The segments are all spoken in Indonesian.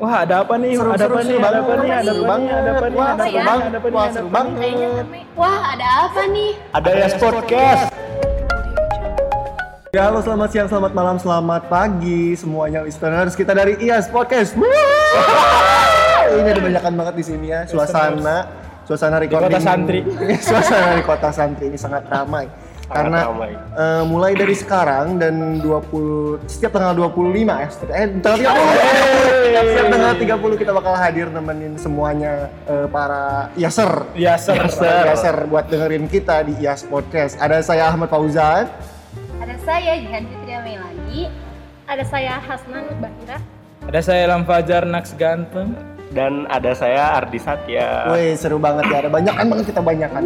Wah, ada apa nih? Seru, ada seru, apa seru nih? Ada apa nih? Ada Seru apa nih? Ada apa nih? Ada apa nih? Ada apa nih? Wah, Ada seru apa nih? Wah, ada apa nih? Ada Yas Podcast. Ya, halo selamat siang, selamat malam, selamat pagi semuanya listeners kita dari IAS Podcast. Ini ada banyakan banget di sini ya, suasana suasana recording kota santri. suasana di kota santri ini sangat ramai. Karena ramai. eh, mulai dari sekarang dan 20 setiap tanggal 25 ya, setiap- eh tanggal 30. Setiap tanggal 30 kita bakal hadir nemenin semuanya eh, para Yaser Yaser. Yaser. Yaser buat dengerin kita di IAS Podcast. Ada saya Ahmad Fauzan. Ada saya Jihan Fitria Melani. Ada saya Hasnan Bahira. Ada saya Lam Fajar Naks Ganteng. Dan ada saya Ardi Satya. Woi seru banget ya. Ada banyak kan banget kita banyak kan.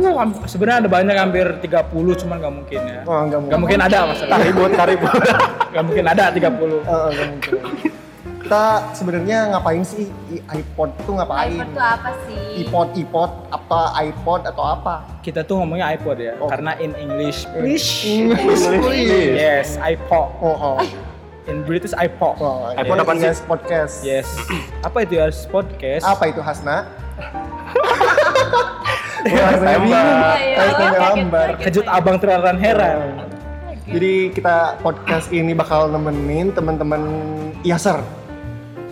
Sebenarnya ada banyak hampir 30 cuman nggak mungkin ya. Oh enggak Nggak mungkin ada masalah. Taribut, taribut. Nggak mungkin ada 30. Oh, enggak mungkin. Kita sebenarnya ngapain sih I- iPod itu ngapain? iPod tuh apa sih? iPod, iPod, apa iPod atau apa? Kita tuh ngomongnya iPod ya, Oh. karena in English. Please. English, please. Yes, iPod. Oh, oh. In British iPod. Oh, iPod ini apaan sih? Yes Podcast. Yes. Apa itu ya podcast? Apa itu Hasna? Wah, saya Lambar. Kejut abang terheran heran. Jadi kita podcast ini bakal nemenin teman-teman Yaser.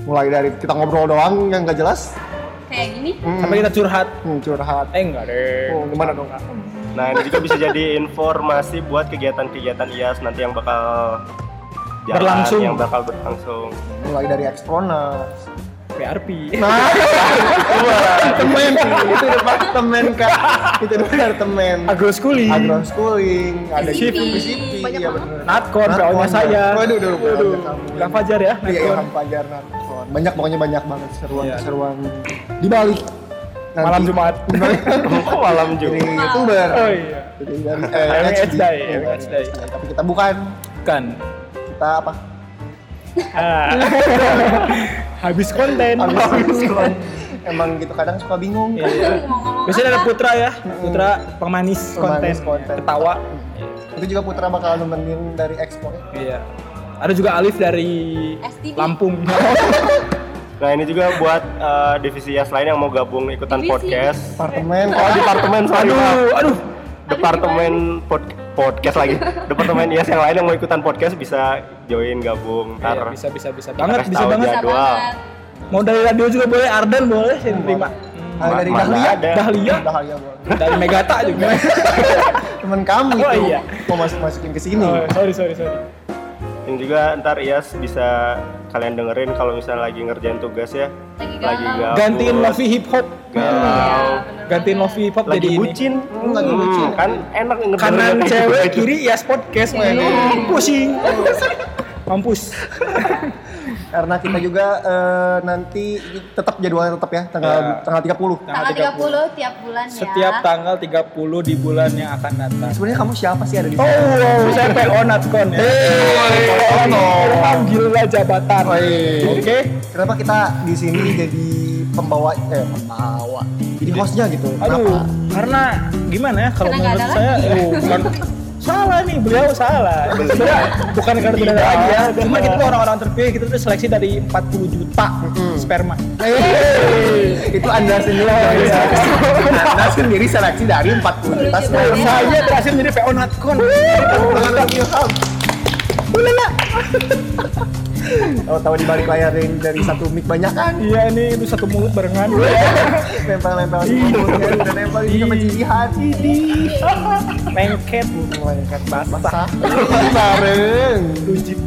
Mulai dari kita ngobrol doang yang gak jelas, Kayak gini. Hmm, Sampai kita curhat. hmm, curhat. Eh enggak deh. Oh, gimana dong? Nah ini juga bisa jadi informasi buat kegiatan-kegiatan IAS nanti yang bakal jalan, Berlangsung. yang bakal berlangsung. Mulai dari Extronas. PRP. Nah, temen itu departemen kak, itu departemen. Schooling. Agro schooling, ada Banyak iya banget. bener. Natkon, PO-nya saya. Waduh, waduh, Waduh. kamu. Bang Fajar ya, Iya, Natkon. Ilham Fajar Natkon. Banyak pokoknya banyak banget seruan Iya. seruan di Bali. Nanti- Malam Jumat. Oh malam Jadi juga. youtuber. Oh iya. Jadi dari MH Day, Iya, MH Day. Tapi kita bukan. Kan. Kita apa? Ah. Habis konten. Habis kon. Emang gitu kadang suka bingung. Iya, iya. Biasanya ada? Putra ya, Putra pemanis konten, Pemanis konten. ketawa. Itu juga Putra bakal nemenin dari Expo. Iya. Ada juga Alif dari STV. Lampung. Nah ini juga buat eh, divisi IAS lain yang mau gabung ikutan Divisi. podcast. Departemen. Oh departemen sorry aduh, aduh. Departemen pod- podcast lagi. Departemen IAS yang lain yang mau ikutan podcast bisa join gabung. Iya, Ntar bisa bisa bisa kita banget, bisa banget. Bisa jadwal. banget. Mau dari radio juga boleh, Ardan boleh, saya terima. Ah, dari Mana Dahlia. ada. Dahlia, Dahlia boleh. dari Megata juga. Temen kamu Oh, itu iya. mau masuk masukin ke sini. Oh, sorry sorry sorry. Ini juga ntar IAS bisa kalian dengerin kalau misalnya lagi ngerjain tugas ya. Lagi Lagi galau. Gantiin Lofi hip hop. Galau. Gantiin Lofi hip hop Lagi jadi ini. bucin. Hmm, lagi bucin. kan enak ngedengerin Kanan cewek, kiri ya podcast. Wih. Pusing. Mampus. Karena kita juga eh, nanti tetap jadwalnya tetap ya tanggal Ya. tanggal 30. Tanggal 30 tiap bulan ya. Setiap tanggal 30 di bulan yang akan datang. Sebenarnya kamu siapa sih ada di Oh, sini? wow, saya PO Natkon ya. Panggillah jabatan. Oi. Oke. Kenapa kita di sini jadi pembawa eh pembawa. Jadi hostnya gitu. Aduh, karena gimana ya kalau menurut saya, oh, bukan salah nih beliau salah. Sebenarnya bukan karena tidak ada lagi ya. Cuma kita tuh orang-orang terpilih kita tuh seleksi dari 40 juta sperma. Eh, itu Anda sendiri. Anda sendiri seleksi dari 40 juta sperma. Saya berhasil menjadi PO Natkon. Oh, tahu di balik layar dari, dari satu mic banyak kan? Iya nih itu satu mulut barengan. Nempel-nempel di mulutnya udah nempel di sama cihan. Lengket, lengket basah. Basah. Bareng. Rujit.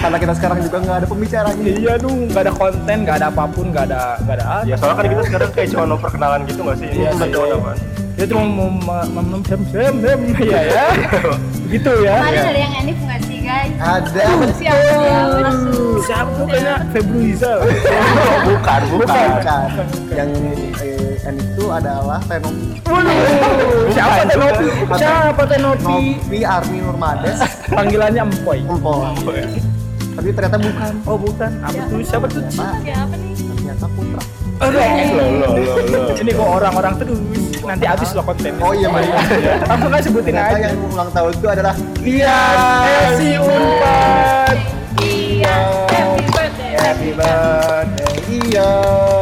Karena kita sekarang juga nggak ada pembicaranya. Iya dong, nggak ada konten, nggak ada apa pun, nggak ada nggak ada. Ya soalnya kan kita sekarang kayak cuma perkenalan gitu nggak sih? Iya, Ini betul. cuma apa? Kita cuma mau mem mem sem sem ya ya. Begitu ya. Kemarin ada yang Enif nggak sih guys? Ada. Siapa siapa? Siapa tuh kayaknya Febri Rizal. bukan, bukan. Bukan. Yang eh, yang itu adalah Reno Siapa Tenopi? Siapa Tenopi? Novi Army Nurmades Panggilannya Empoy. Empol. Tapi ternyata bukan. Oh bukan, apa tuh? Siapa tuh? Siapa nih? Ternyata Putra. Aduh. Loh, loh, loh. Ini kok orang-orang terus. Nanti habis loh konten. Oh iya baik. Langsung aja sebutin Ternyata aja. yang ulang tahun itu adalah Iya, si Unpad. Iya. Happy birthday. Happy birthday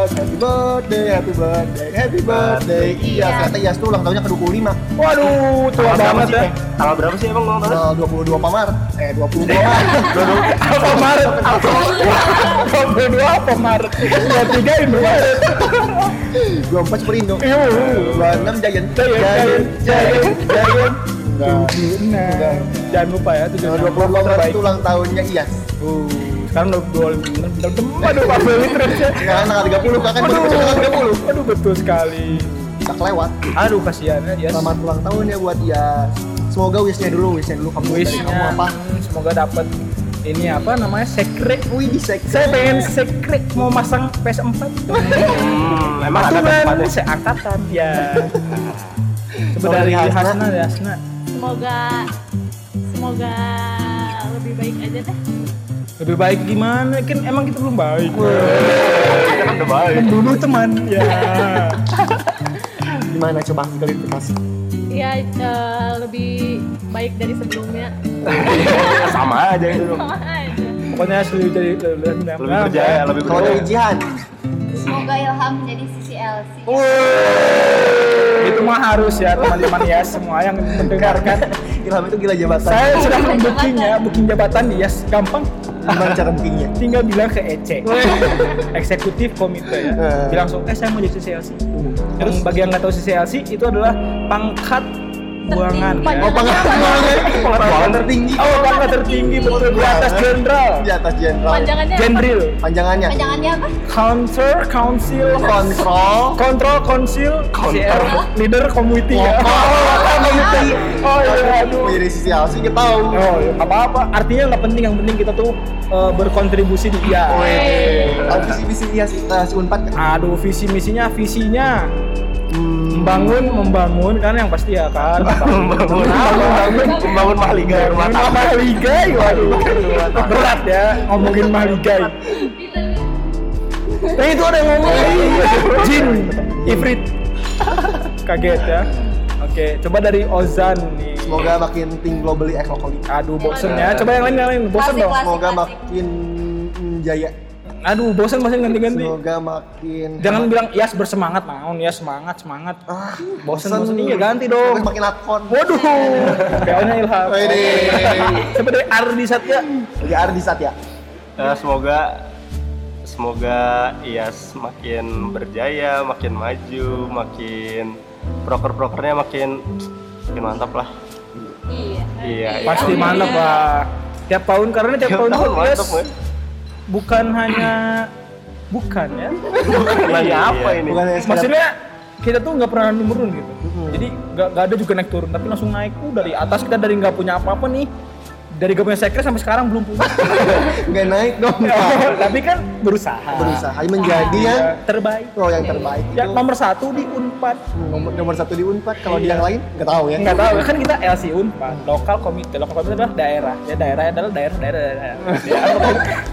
Happy birthday, happy birthday, happy birthday. Iya, ternyata Iyas tuh ulang tahunnya ke 25. Waduh, tua banget sih? ya. Tanggal berapa sih emang ulang tahun? Tanggal 22 Maret. Eh, 20 Maret. Apa Maret? Apa? 22 apa Maret? 23 Indo Maret. 24 Superindo. Iya. 26 Giant. Giant, Giant, Giant, Giant. Enggak. 76. Jangan lupa ya, 76. Tanggal 20 Maret itu ulang tahunnya Iyas. Uh, sekarang udah 25 bentar teman aduh Pak Beli terus ya. Sekarang tanggal 30 kakak baru Aduh, tanggal 30. aduh betul sekali. Bisa kelewat. Aduh kasihan ya. Selamat ulang tahun ya buat Iyas. Semoga wishnya dulu, wishnya dulu kamu Wishnya kamu apa? semoga dapat ini apa namanya secret. Wih, di sek. Saya pengen secret mau masang PS4. Hmm, emang ada tempatnya? seangkatan ya. Coba dari dari Hasna? Hasna dari Hasna. Semoga semoga lebih baik aja deh. Lebih baik gimana? Kan emang kita belum baik. Kita kan udah baik. Dulu teman ya. Gimana coba klarifikasi? Ya eh, lebih baik dari sebelumnya. Sama aja itu. Sama aja. Pokoknya lebih jadi Lebih berjaya, lebih Kalau dari berjaya. Jihan, Semoga Ilham menjadi sisi LC. Itu mah harus ya teman-teman ya semua yang mendengarkan. Ilham itu gila jabatan. Saya sudah membukingnya, booking jabatan yes, gampang. Gimana cara bookingnya? Tinggal bilang ke EC, eksekutif komite ya. Eh. Bilang langsung, eh saya mau jadi CCLC. Terus bagi yang nggak tahu CCLC itu adalah pangkat buangan. Ya. Oh, pangkat buangan tertinggi. Oh, pangkat tertinggi betul di atas jenderal. Di atas jenderal. Panjangannya apa? Jenderal. Panjangannya. Panjangannya apa? Counter Council Kontrol. Control Council CR Leader Committee ya. Sisi Alsi kita tahu. Oh, ya, apa-apa. Artinya nggak penting, yang penting kita tuh eh, berkontribusi di dia. Tahu visi misi dia si, eh, si Unpad kan? Aduh, visi misinya, visinya Hmm. membangun, membangun kan yang pasti ya kan. Membangun, membangun, membangun mahligai rumah Membangun mahligai, waduh. Berat ya ngomongin mahligai. Nah itu ada yang ngomong Jin, Ifrit. Kaget ya. Oke, coba dari Ozan nih. Semoga makin ting globally eh locally. Aduh, bosen ya. Coba yang lain yang lain. Bosen dong. Semoga makin jaya. Aduh, bosen bosen ganti-ganti. Semoga makin Jangan bilang Yas bersemangat, naon ya semangat semangat. ah, Bosen bosen iya ganti dong. Makin lakon. Waduh, PO-nya Ilham. Wede. Coba dari Ardi Satya. Lagi Ardi Sat ya. Eh, semoga semoga iya semakin berjaya, makin maju, makin proker-prokernya makin makin mantap lah. Iya. Iya, iya. Pasti mantap lah. Tiap tahun karena tiap, Tiap tahun, tahun tuh mantap, Boy. bukan hanya bukan ya. Nanya apa ini? Bukan Maksudnya kita tuh nggak pernah menurun gitu. Jadi nggak nggak ada juga naik turun, tapi langsung naik. Uh, dari atas kita dari nggak punya apa-apa nih. Dari gak punya secret sampai sekarang belum punya. nggak naik dong. tapi kan berusaha. Berusaha menjadi Iya, yang terbaik. oh yang terbaik. Ya, itu. nomor satu di Unpad. nomor, nomor satu di Unpad. Kalau di Iya. yang lain nggak tahu ya. Nggak tahu kan kita LC Unpad, lokal komite. Lokal komite adalah daerah. Ya daerah adalah daerah daerah daerah. Ya,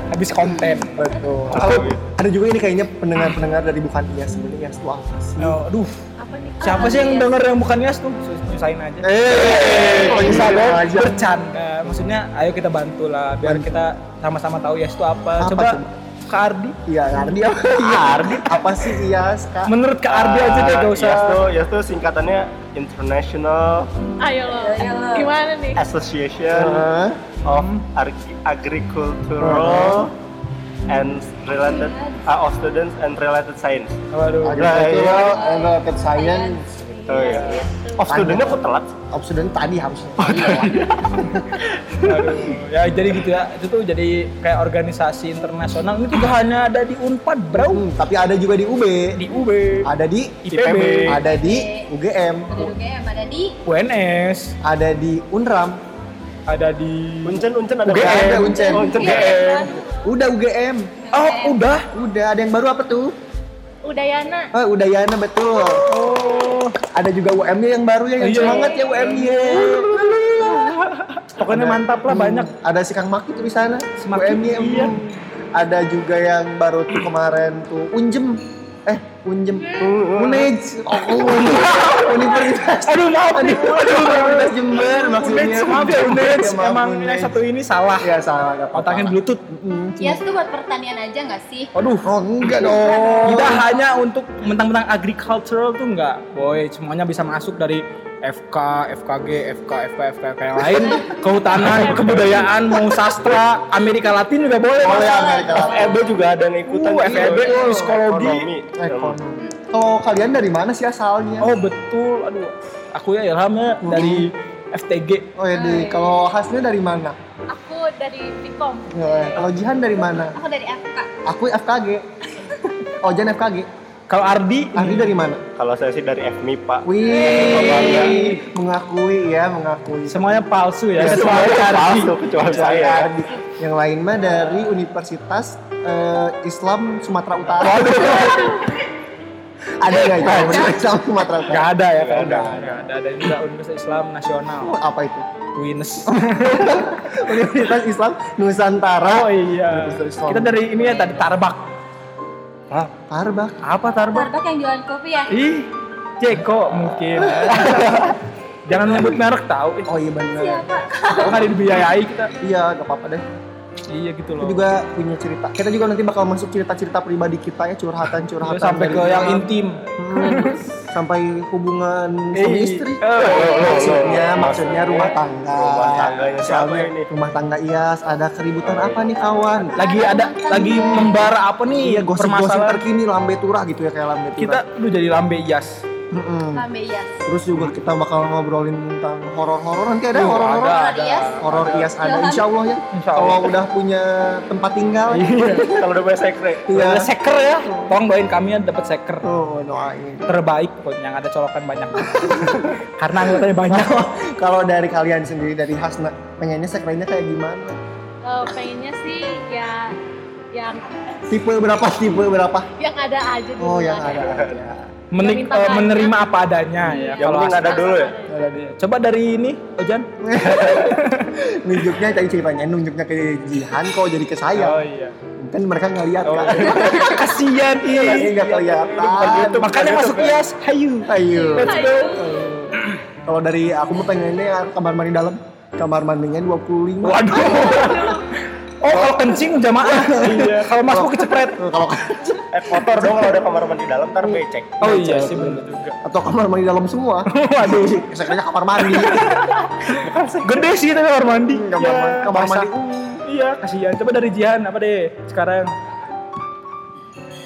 habis konten. Betul. Kalau ada juga ini kayaknya pendengar-pendengar dari bukan dia sebenarnya itu apa sih? Oh, aduh. Apa nih? Siapa sih yang denger yang bukan Yas tuh? Nyusahin aja. Eh, Kok bisa dong? aja. Maksudnya ayo kita bantu lah biar kita sama-sama tahu Yas itu apa. Apa Coba coba? Kak Ardi. Iya, Ardi apa? Iya, Ardi apa sih Iyas, Kak? Menurut Kak Ardi aja deh gak usah. Yes tuh, yes tuh singkatannya International Ayo lo. Gimana nih? Association Heeh. of Ag- Agricultural and related uh, of students and related science. Waduh. Agricultural and Related Science. Oh iya. Of studentnya kok telat? Obseden tadi harusnya. Aduh, ya jadi gitu ya. Itu tuh jadi kayak organisasi internasional. Ini juga hanya ada di Unpad, bro. Hmm, tapi ada juga di UB, Di UB, ada di IPB, ada di UGM, Ada UGM, ada di UNS, ada di Unram, ada di Uncen, uncen ada UGM. ada Uncen. Oh, uncen Iya, UGM. Udah UGM. Oh, udah. Udah ada yang baru apa tuh? Udayana. Oh, Udayana betul. Oh, Ada juga UM-nya yang baru ya, yang Iya. semangat ya UM-nya. pokoknya mantap lah banyak. Ada si Kang Maki tuh di sana. Si Maki, UM-nya. iya. Ada juga yang baru tuh kemarin tuh Unjem. eh unjem unej oh universitas Aduh maaf. Universitas Jember maksudnya Maaf ya. Ya, maaf, Emang Unej. yang satu ini salah. ya salah. Otaknya bluetooth. Yes tuh buat pertanian aja nggak sih? Waduh. oh enggak dong Tidak hanya untuk mentang-mentang agricultural tuh enggak, boy. Semuanya bisa masuk dari FK, FKG, FK, FK, FK, FK yang lain, kehutanan, kebudayaan, mau sastra, Amerika Latin juga boleh. Boleh. Amerika Latin. FEB juga ada yang ikutan. Uh, FEB, psikologi. Ekonomi. ekonomi kalau kalian dari mana sih asalnya Oh betul, aduh. Aku ya Ilham ya dari FTG. oh ya di kalau khasnya dari mana Aku dari Pikom. Ya, kalau Jihan dari mana Aku dari FK. aku FKG oh Jan FKG Kalau Ardi, Ardi dari mana Kalau saya sih dari FMI Pak. Wih, mengakui ya, mengakui. semuanya palsu ya. Ya, Kecuali semuanya Ardi. Palsu kecuali Kecuali saya. Ardi. Yang lain mah dari Universitas eh, Islam Sumatera Utara. ada nggak itu? Universitas Islam Sumatera Utara. Gak ada ya Nggak kalau ada. nggak ada. Ada juga Universitas Islam Nasional. Oh, apa itu? WINS. Universitas Islam Nusantara. Oh iya. Islam. Kita dari ini ya tadi Tarbak. Ah, Tarbak. apa Tarbak? Tarbak yang jualan kopi ya? Ih, Jeko mungkin. Jangan nyebut merek tahu. Oh iya benar. Siapa? Kok nggak dibiayai kita? Iya, gak apa-apa deh. Iya gitu Kita loh. juga punya cerita. Kita juga nanti bakal masuk cerita-cerita pribadi kita ya, curhatan-curhatan. sampai ke yang intim. Hmm, sampai hubungan suami Eh, istri. eh, maksudnya maksudnya rumah tangga Rumah tangganya siapa Soalnya ini? rumah tangga Iyas ada keributan apa nih kawan Lagi ada lagi membara apa nih iya gosip-gosip terkini lambe turah gitu ya kayak lambe turah Kita udah jadi lambe jas. Mm-mm. Lambe Iyas. terus juga kita bakal ngobrolin tentang horor-horor nanti ada horor-horor ada, Horor ada. Horor Iyas ada insya Allah ya Insya Allah. kalau udah punya tempat tinggal Iya. Kalau udah punya sekre. iya Ada seker ya. Tolong doain kami ya dapat seker. tuh doain Terbaik pokoknya yang ada colokan banyak. Karena anggotanya banyak. kalau dari kalian sendiri dari Hasna pengennya sekrenya kayak gimana Eh, pengennya sih ya yang tipe berapa tipe berapa yang ada aja dulu. oh yang ada aja Menik, eh, banyak. menerima apa adanya ya. Yang penting ada dulu ya. ada dia. Coba dari ini, Ojan. nunjuknya tadi ceritanya nunjuknya ke Jihan kok jadi ke saya Oh iya. kan mereka nggak lihat Oh, kan Kasihan Ini ih. nggak kelihatan Makanya masuk IAS. Hayu. ayo Let's go. kalau dari aku mah pengennya kamar mandi dalam kamar mandinya 25 Waduh. Oh, kalau kencing jamaah. iya. Kalau masuk kecepret. Kalau Eh kotor dong kalau ada kamar mandi dalam ntar becek. Oh iya sih benar juga. atau kamar mandi dalam semua Waduh. sekrenya kamar mandi Gede sih tapi kamar mandi. kamar Ya, mandi kamar mandi Iya, kasihan. Coba dari Jihan apa deh sekarang?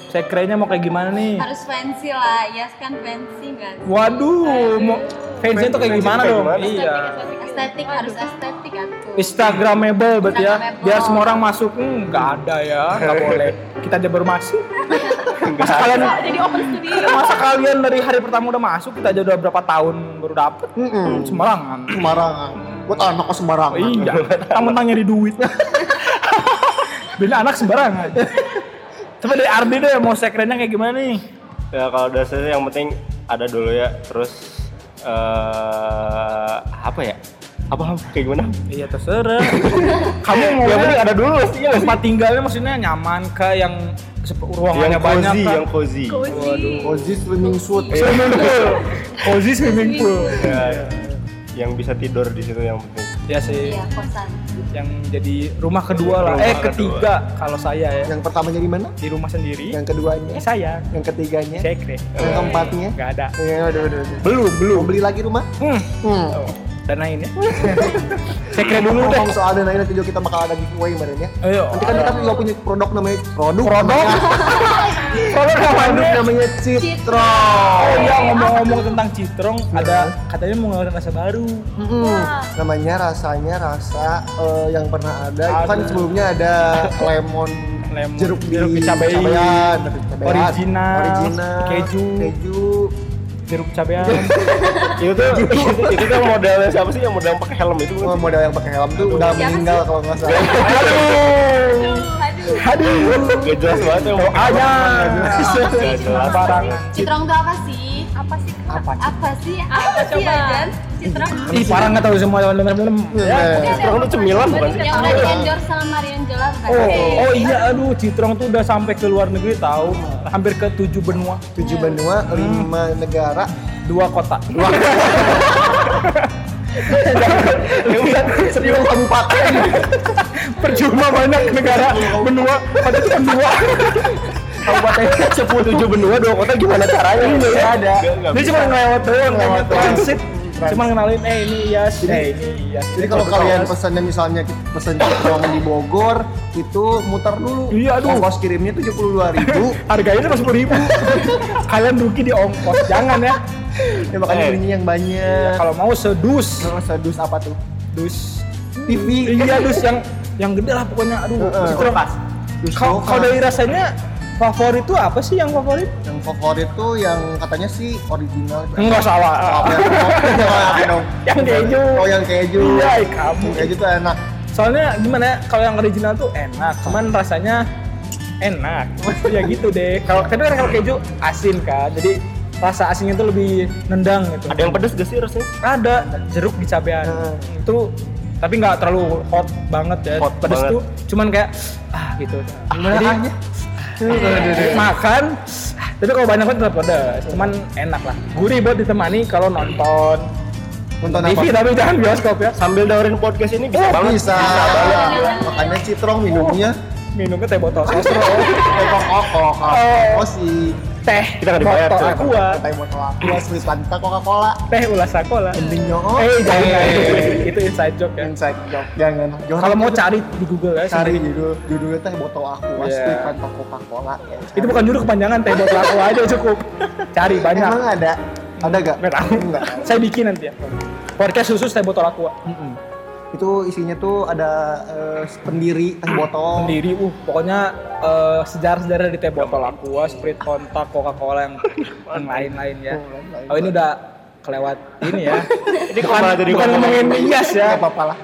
Sekrenya mau kayak gimana nih? Harus fancy lah. Iyas kan fancy kan? Waduh, mau fansnya tuh kayak gimana dong? Iya. Estetik harus estetik atuh. Instagramable berarti ya. Biar semua orang masuk. Hmm, nggak ada ya, nggak boleh. Kita aja baru masuk. Masa kalian Jadi open studio. masa kalian dari hari pertama udah masuk, kita aja udah berapa tahun baru dapet? Mm-mm. Sembarangan. sembarangan buat anak kok sembarangan Oh, iya, mentang-mentang nyari duit. Bina anak sembarangan. Coba dari Ardi deh, mau sekrennya kayak gimana nih? Ya kalau dasarnya yang penting ada dulu ya. Terus eh apa ya? Apa kayak gimana? Iya terserah. Kamu mau Yang penting ada dulu sih ya. tempat tinggalnya maksudnya nyaman kah yang ruangannya Yang banyak cozy, kah? yang cozy. Cozy. Cozy swimming suit swimming pool. Cozy swimming pool. Ya, yang bisa tidur di situ yang penting. Ya sih, Iya, kosan. Yang jadi rumah kedua lah. Rumah eh ketiga kalau saya ya yang pertama jadi mana di rumah sendiri. yang keduanya Eh, saya yang ketiganya sekre. yang keempatnya Nggak ada. ya udah udah udah Belum, belum. mau beli lagi rumah Hmm. hmm. Oh, danain ya. sekre dulu deh. ngomong soal dana ini nanti juga kita bakal ada giveaway kemarin ya Ayo. nanti kan kita juga punya produk namanya produk Produk? Kalau produk namanya namanya Citro Oh iya ngomong-ngomong tentang citrong, ada katanya mau ngeluarin rasa baru. Namanya rasanya rasa eh, yang pernah ada. Kan Ada. sebelumnya ada lemon Lemon, jeruk di jeruk dicabein. cabean, jeruk cabean, Original, original keju. keju. Jeruk cabean. itu tuh itu, tuh modelnya siapa sih? Yang model pakai helm itu? Oh, model yang pakai helm tuh udah Siapa meninggal kalau nggak salah. Aduh. Aduh. Gak jelas banget ya. Gak jelas Barangan. Citrong itu apa sih? Apa sih? apa Apa sih? Apa sih. Ajan? Citrong. Ih parah nggak tahu semua lem. Ya. Citrong itu cemilan bukan sih? Yang udah endorse sama Marion Jola bukan? Oh, oh iya aduh Citrong tuh udah sampai ke luar negeri tahu hampir ke tujuh benua tujuh benua, lima negara, dua kota sepuluh kabupaten. percuma banyak negara benua pada itu kan dua Kabupaten sepuluh tujuh benua dua kota gimana caranya? Nggak ada. dia cuma ngelewat doang Ngelewat transit cuma kenalin eh ini Iyas eh ini Iyas Jadi kalau kalian pesannya misalnya pesen citrong di Bogor itu muter dulu. Iya, aduh. Ongkos kirimnya tujuh puluh dua ribu. harganya cuma sepuluh ribu kalian rugi di ongkos jangan ya ya makanya Eh. belinya yang banyak. kalau mau sedus Kalau sedus apa tuh? dus TV. iya dus yang yang gede lah pokoknya aduh kalau lokal. kalau dari rasanya favorit tuh apa sih yang favorit Yang favorit tuh yang katanya sih original. enggak salah yang, keju. Oh yang keju. iya kamu Yang keju tuh enak. soalnya gimana ya kalau yang original tuh enak cuman rasanya enak ya gitu deh kalau tapi kan kalau keju asin kan jadi rasa asinnya tuh lebih nendang gitu Ada yang pedes gak sih rasanya? ada jeruk di cabean Hmm. itu tapi nggak terlalu hot banget ya Hot pedes banget. tuh cuman kayak ah gitu Gimana jadi ahnya? makan tapi kalau banyak kan tetap pedas cuman enak lah gurih buat ditemani kalau nonton Nonton TV apa? tapi jangan bioskop ya Sambil dengerin podcast ini bisa Oh, banget. bisa. Makanya citrong minumnya minumnya teh botol Sostro, Eko Koko, Oh. oh si teh. Kita nggak dibayar, botol coy. aqua Teh botol aqua, sweet Fanta, Coca-Cola. Teh ulas sekolah Endingnya oh eh jangan. Itu inside joke ya. Inside joke, jangan. Kalau mau cari di Google ya cari judul Judulnya teh botol aqua, Iya. sweet Fanta, Coca-Cola. Ya, itu bukan judul kepanjangan teh botol aqua aja cukup. Cari banyak. Emang ada? Ada gak? Nggak tahu. Saya bikin nanti ya. Podcast khusus teh botol aqua Itu isinya tuh ada eh, pendiri teh botol. Sendiri uh pokoknya eh, sejarah-sejarah di teh botol aqua Sprite Fanta Coca Cola yang yang lain-lain ya. Oh, oh ini udah kelewat ini ya. Ini jadi bukan ngomongin Iyas ya. Apa-apa lah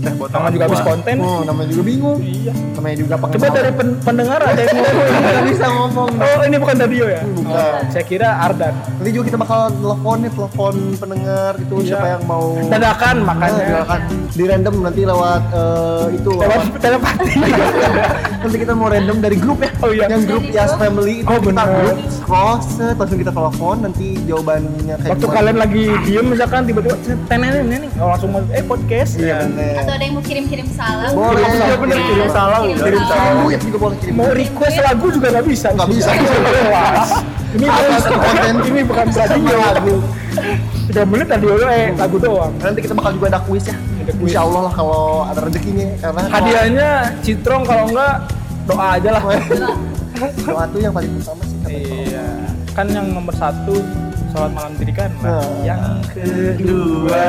teh botol Tangan juga habis konten. Oh, namanya juga bingung. Iya. Namanya juga coba pengenal dari pen- pendengar ada yang ngomong Nggak bisa ngomong. Oh ini bukan radio ya? Bukan. Oh, saya kira Ardan. Nanti juga kita bakal telepon nih, telepon pendengar itu Iya. siapa yang mau dadakan Nah, makanya silakan. di random nanti lewat eh, itu lewat telepati. Nanti kita mau random dari grup ya. Oh, iya. yang grup grup. Family. Itu Oh, kita grup set, langsung kita telepon. Nanti jawabannya kayak waktu kalian lagi diem misalkan tiba-tiba tenenin nening oh, langsung eh podcast. Iya ya. bener Atau ada yang mau kirim-kirim salam? boleh. Iya, bener, kirim salam, Kirim kirim salam. duit juga boleh kirim. Mau request lagu juga nggak bisa. Nggak bisa. Ini bukan konten. ini bukan radio. lagu tiga menit radio lo eh lagu doang. Nanti kita bakal juga ada kuis ya. Ada kuis. Insya Allah lah kalau ada rezekinya karena kalau hadiahnya citrong kalau enggak doa aja lah. Doa. Tuh yang paling pertama sih iya. Kan yang nomor satu sholat malam dirikan Nah. yang kedua.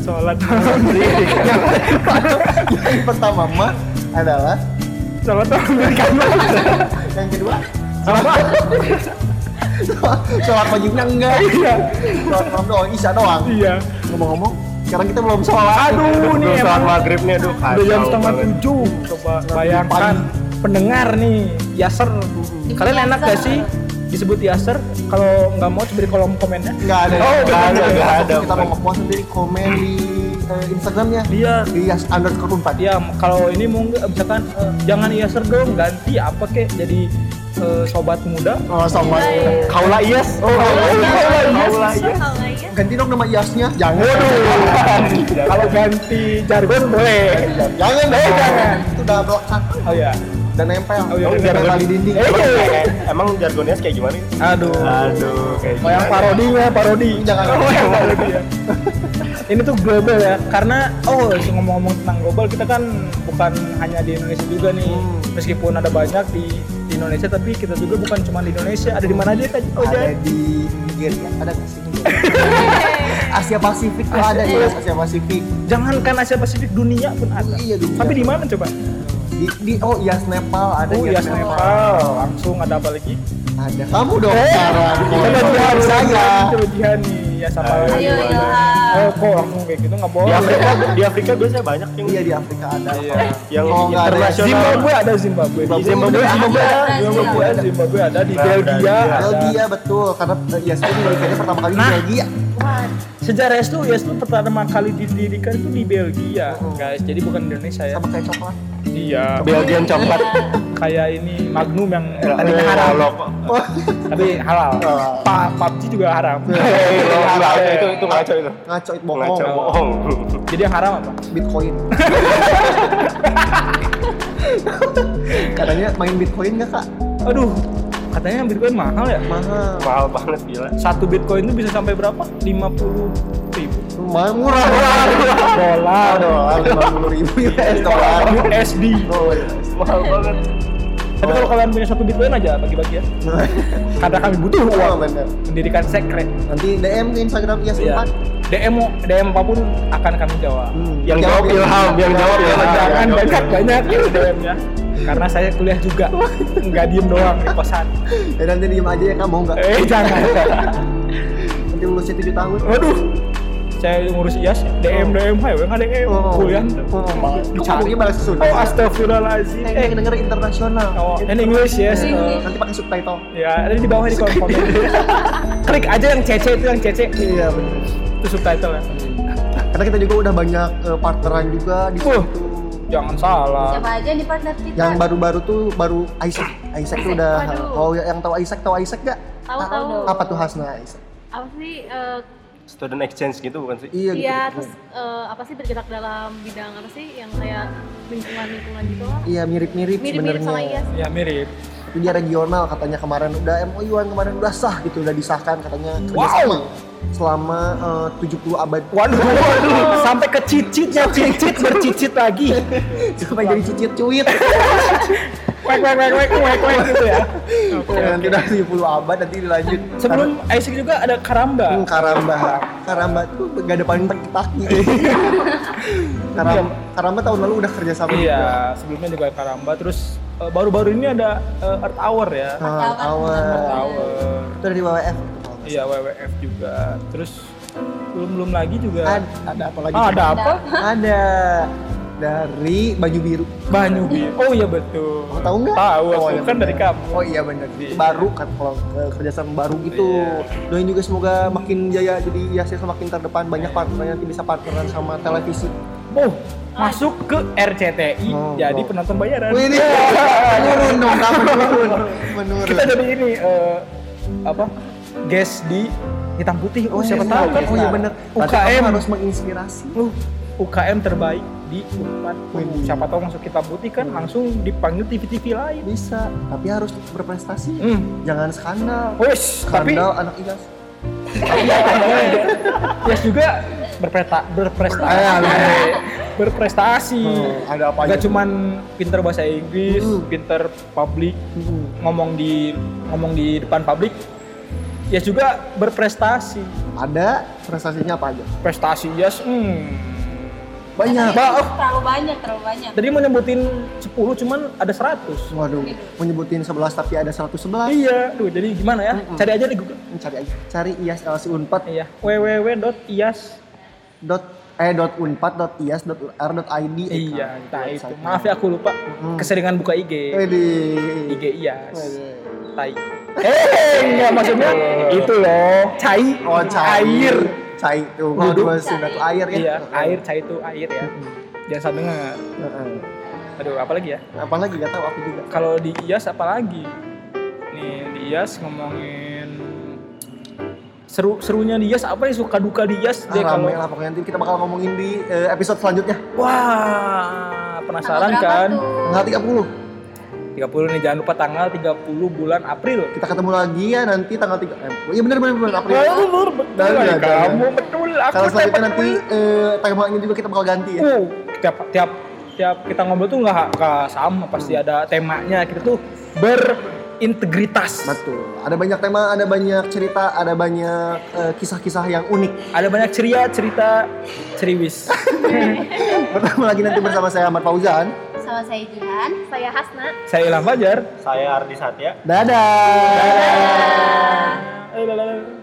Sholat malam dirikan yang pertama mah adalah sholat malam dirikan yang kedua? Apa sholat wajibnya enggak. Iya. Sholat malam doang isya doang. Iya. Ngomong-ngomong sekarang kita belum sholat. Aduh Belum nih sholat emang maghrib nih aduh udah jam setengah tujuh. Coba bayangkan pendengar nih yaser kalian enak gak sih disebut yaser kalau nggak mau coba di kolom komennya? Nggak ada Oh, nggak ada, nggak ada, kita mau ngepost nanti di komen di eh, Instagramnya. Iya. Di yas underscore unpad ya kalau ini mau nggak misalkan eh, jangan yaser dong ganti apa kek jadi eh, sobat muda. Oh sama Kaula Iyas. Oh, Kaula Iyas. Kaula Iyas. ganti dong nama yasnya. Jangan. Kalau ganti jargon boleh. Jangan. Eh, dong. jangan. itu udah melekat oh ya dan nempel Oh, iya, nempel jargon. tali dinding Eh, iya. Emang jargonnya kayak gimana? aduh Aduh, kayak Oh yang parodinya parodi. Jangan. Oh yang parodi ya. Ini tuh global ya, karena oh ngomong-ngomong tentang global kita kan bukan hanya di Indonesia juga nih. Hmm. Meskipun ada banyak di, di Indonesia, tapi kita juga bukan cuma di Indonesia. Ada di mana aja kan? Oh, ada Jay? di Nigeria ada sih Asia Pasifik tuh ada ya Asia Pasifik Jangankan Asia Pasifik, dunia pun ada. Iya, dunia. Tapi di mana coba? Di, di oh Yas Nepal ada Oh, Yas ya Nepal. Langsung ada apa lagi? ada kamu dong sekarang Coba jihan saya Coba jihan nih. Iya sama. Ayo Ilham. Oh kok langsung kayak gitu nggak Di boleh. Afrika di Afrika biasanya banyak yang Iya di Afrika ada. Iya. yang Oh, internasional. Zimbabwe ada Zimbabwe. Di Zimbabwe, Zimbabwe ada, Zimbabwe ada, Zimbabwe ada di Nah, Belgia. Belgia. Belgia betul karena eh, IAS itu didirikannya pertama kali Nah. di Belgia. Sejarah itu IAS itu pertama kali didirikan itu di Belgia, guys. Jadi bukan Indonesia ya. Sama kayak coklat. Iya. Belgian coklat. Kayak ini Magnum yang Eh, tadinya haram, Lok. tapi halal. Oh. Pa PUBG juga haram. Enggak, itu itu ngaco itu. Ngaco itu Ngaco bohong. bohong. Jadi yang haram apa? Bitcoin. Katanya main Bitcoin nggak kak? Aduh, katanya Bitcoin mahal ya. Mahal. Mahal banget gila. Satu Bitcoin itu bisa sampai berapa? 50 ribu Mahal murah. dolar. Dolar lima puluh ribu US dolar. USD. Oh iya. Mahal banget. Tapi kalau kalian punya satu Bitcoin aja bagi-bagi ya. Karena kami butuh Oh uang bener. mendirikan sekret. Nanti DM ke Instagram IAS Iya. 4. DM DM apa pun akan kami jawab. Hmm. Yang jawab Ilham, yang jawab Jangan Ilham. jangan Yang banyak jawab banyak ya DM-nya. Karena saya kuliah juga, nggak diem doang di kosan. Ya nanti diem aja ya kak mau nggak? Eh jangan. Nanti lulusnya 7 tahun. Waduh, saya ngurus IAS, DM DM, hai, nggak DM, Oh. kuliah. Oh, Dicari. balas Sunda. Oh astagfirullahaladzim. Eh, yang denger internasional. Oh, in English yes. English. Nanti pakai subtitle. Ya, ada di bawah di kolom komen. Klik aja yang CC itu yang CC. Iya bener. Itu subtitle ya. Karena kita juga udah banyak eh, partneran juga di situ. Jangan salah. Siapa aja nih partner kita? Yang baru-baru tuh baru Isaac. Isaac tuh udah. Waduh. Oh yang tahu Isaac tahu Isaac gak? Tahu tahu. Apa tuh Hasna Isaac? Apa sih? eh, Student exchange gitu bukan sih? Iya gitu. Iya, terus eh, apa sih bergerak dalam bidang apa sih yang kayak lingkungan-lingkungan gitu lah. Iya mirip-mirip Mirip-mirip sama sebenarnya. IAS. Ya mirip. Tapi dia regional katanya kemarin udah MOU-an kemarin udah sah gitu udah disahkan katanya Wow. kerjasama selama eh, 70 abad. Waduh, waduh, sampai ke cicitnya cicit bercicit lagi. Sampai jadi cicit cuit. Wek wek wek wek wek wek gitu ya. Ya, nanti udah 70 abad nanti dilanjut. Sebelum Isaac juga ada Karamba. Hmm, Karamba. Karamba tuh gak ada paling taki-taki. Karamba, Karamba tahun lalu udah kerja sama Iya, sebelumnya juga Karamba. Terus eh, baru-baru ini ada eh, Earth Hour ya. juga. Nah, Earth awal. Hour. Itu dari WWF. Iya, WWF juga. Terus belum belum lagi juga. Ada, ada apa lagi? Ah, ada apa? Ada dari baju biru. Banyu Biru. Oh iya betul. Kamu tahu nggak? Tahu, aku iya kan bener. dari kamu. Oh iya benar. Itu baru kan kalau eh, kerjasama baru gitu. Iya. Doain juga semoga makin jaya jadi ya semakin terdepan banyak partnernya nanti bisa partneran sama televisi. Oh, masuk ke RCTI Oh, jadi oh. penonton bayaran. Wih ini menurun dong, menurun, menurun. Kita jadi ini eh, apa? Guest di hitam putih. Oh, siapa iya, tahu kan? Oh iya benar. UKM harus menginspirasi. Uh, UKM terbaik di Unpad. Siapa tahu masuk hitam putih kan langsung dipanggil TV-TV lain. Bisa, tapi harus berprestasi. Hmm. Jangan skandal. Wes, tapi Skandal anak igas. Yes juga berprestasi. Ah, berprestasi. Hmm, ada apa Gak cuman pinter bahasa Inggris, Hmm. pinter publik, Hmm. ngomong di ngomong di depan publik. Ya juga berprestasi. Ada prestasinya apa aja? Prestasi yes, hmm. Banyak. Ba- oh, Terlalu banyak, terlalu banyak. tadi mau nyebutin 10 cuman ada 100. Waduh, menyebutin 11 tapi ada 111. Iya, duh jadi gimana ya? Mm-mm. Cari aja di Google. Cari aja. Cari IAS LC Unpad Iya, www.ias dot eh dot unpad dot ias dot r dot id Iya, nah itu. Maaf ya aku lupa. Mm. Keseringan buka IG. Widih. IG IAS. Tai. Eh, enggak maksudnya itu loh, cai. Oh, cair. Waduh. Waduh, sudah tuh air ya. Iya, air, cai itu air ya. Jangan salah dengar. Heeh. Aduh, apa lagi ya? Apalagi gak tahu aku juga. Kalau di IAS apa lagi? Nih, di IAS ngomongin seru serunya di IAS apa nih suka duka di IAS deh Ah, kalau rame lah pokoknya nanti kita bakal ngomongin di eh, episode selanjutnya. wah penasaran kan? Tanggal 30. 30 nih jangan lupa tanggal 30 bulan April Kita ketemu lagi ya nanti tanggal 3. Eh, iya benar benar bulan April. Betul, betul, Dan ya, kamu betul aku Kalau selanjutnya betul. nanti eh, temanya juga kita bakal ganti ya. Uh, tiap tiap tiap kita ngobrol tuh nggak sama pasti Hmm. ada temanya kita tuh berintegritas Betul. Ada banyak tema, ada banyak cerita, ada banyak eh, kisah-kisah yang unik. ada banyak ceria cerita ceriwis Bertemu lagi nanti bersama saya Ahmad Fauzan bersama saya Jihan, saya Hasna, saya Ilham Fajar, saya Ardi Satya. Dadah. Dadah. Dadah. Dadah.